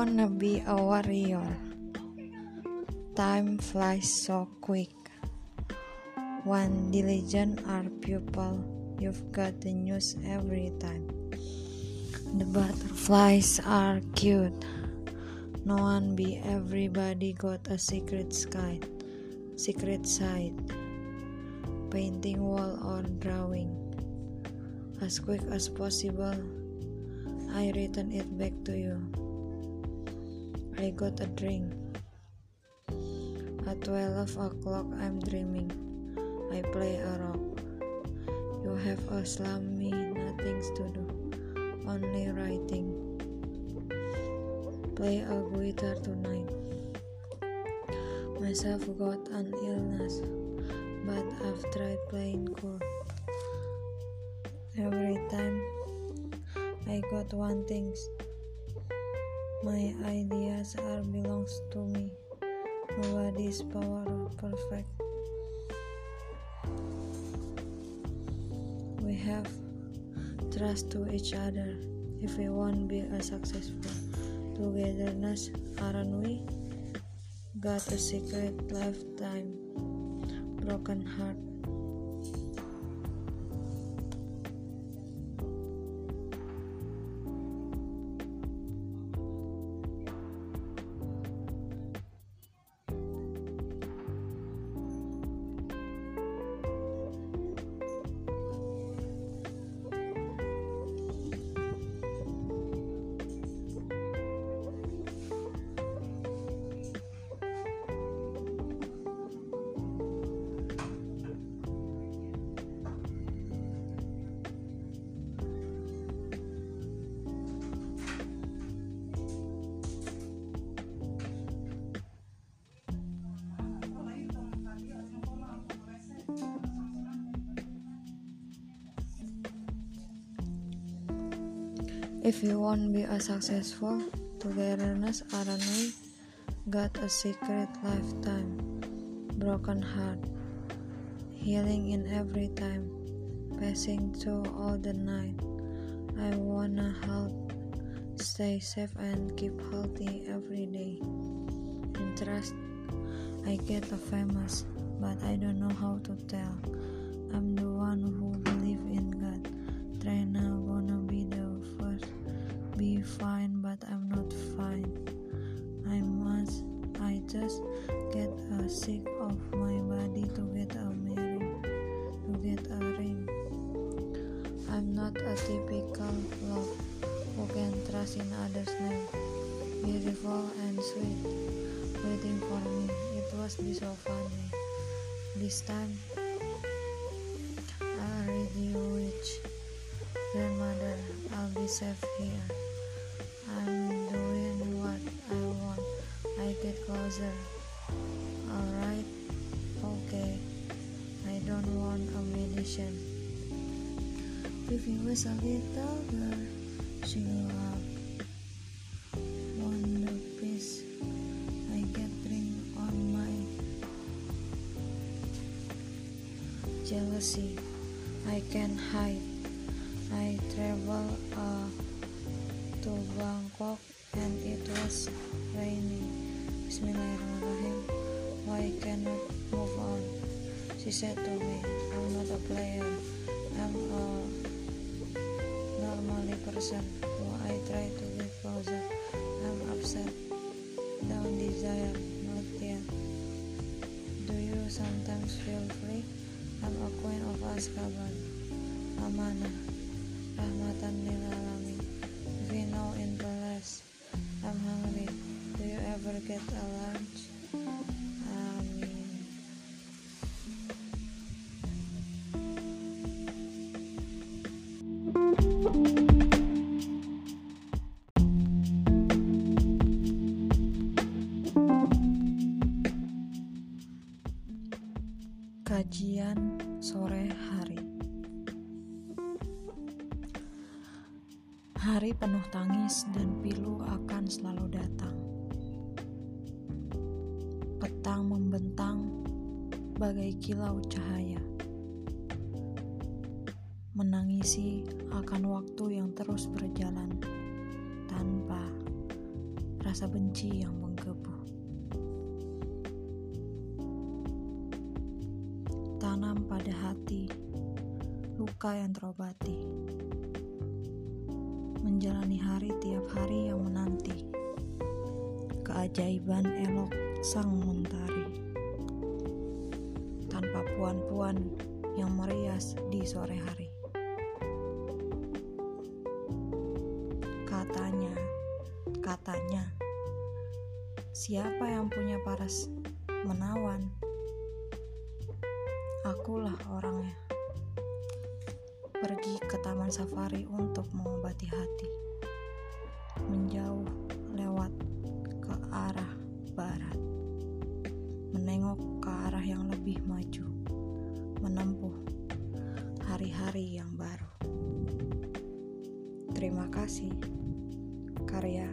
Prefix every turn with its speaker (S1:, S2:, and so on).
S1: wanna be a warrior. Time flies so quick. One diligent art pupil, you've got the news every time. The butterflies are cute. No one be everybody got a secret sky, secret side. Painting wall or drawing. As quick as possible, I return it back to you. I got a drink. At 12 o'clock, I'm dreaming. I play a rock. You have a slummy, nothing to do, only writing. Play a guitar tonight. Myself got an illness, but I've tried playing cool. Every time I got one thing. My ideas are belongs to me. Nobody's power perfect. We have trust to each other. If we want be a successful togetherness, aren't we? Got a secret lifetime, broken heart. If you want be a successful togetherness, we? Got a secret lifetime, broken heart, healing in every time, passing through all the night. I wanna help, stay safe and keep healthy every day. And trust, I get a famous, but I don't know how to tell. I'm the one who believe in God. Try now, Fine, but I'm not fine. I must, I just get a sick of my body to get a marry, to get a ring. I'm not a typical love who can trust in others' name. Beautiful and sweet, waiting for me. It was be so funny. This time, I'll read you which grandmother. I'll be safe here. Closer. Alright, okay. I don't want a medicine. Vivi was a little girl. She grew up. On the piece, I get ring on my jealousy. I can hide. I travel uh, to Bangkok and it was raining. Bismillahirrahmanirrahim. Why cannot move on? She said to me, I'm not a player. I'm a normally person who I try to get closer. I'm upset. Down desire, not yet. Do you sometimes feel free? I'm a queen of Azkaban. Amanah. Rahmatan lil alamin. You know in palace, I'm hungry. Do you ever get a lunch? Amin. Kajian sore hari. Hari penuh tangis dan pilu akan selalu datang. Petang membentang bagai kilau cahaya. Menangisi akan waktu yang terus berjalan tanpa rasa benci yang menggebu. Tanam pada hati luka yang terobati. Menjalani hari tiap hari yang menanti. Keajaiban elok sang mentari. Tanpa puan-puan yang merias di sore hari. Katanya, katanya, siapa yang punya paras menawan? Akulah orangnya. Pergi ke taman safari untuk mengobati hati. Menjauh Menengok ke arah yang lebih maju. Menempuh hari-hari yang baru. Terima kasih. Karya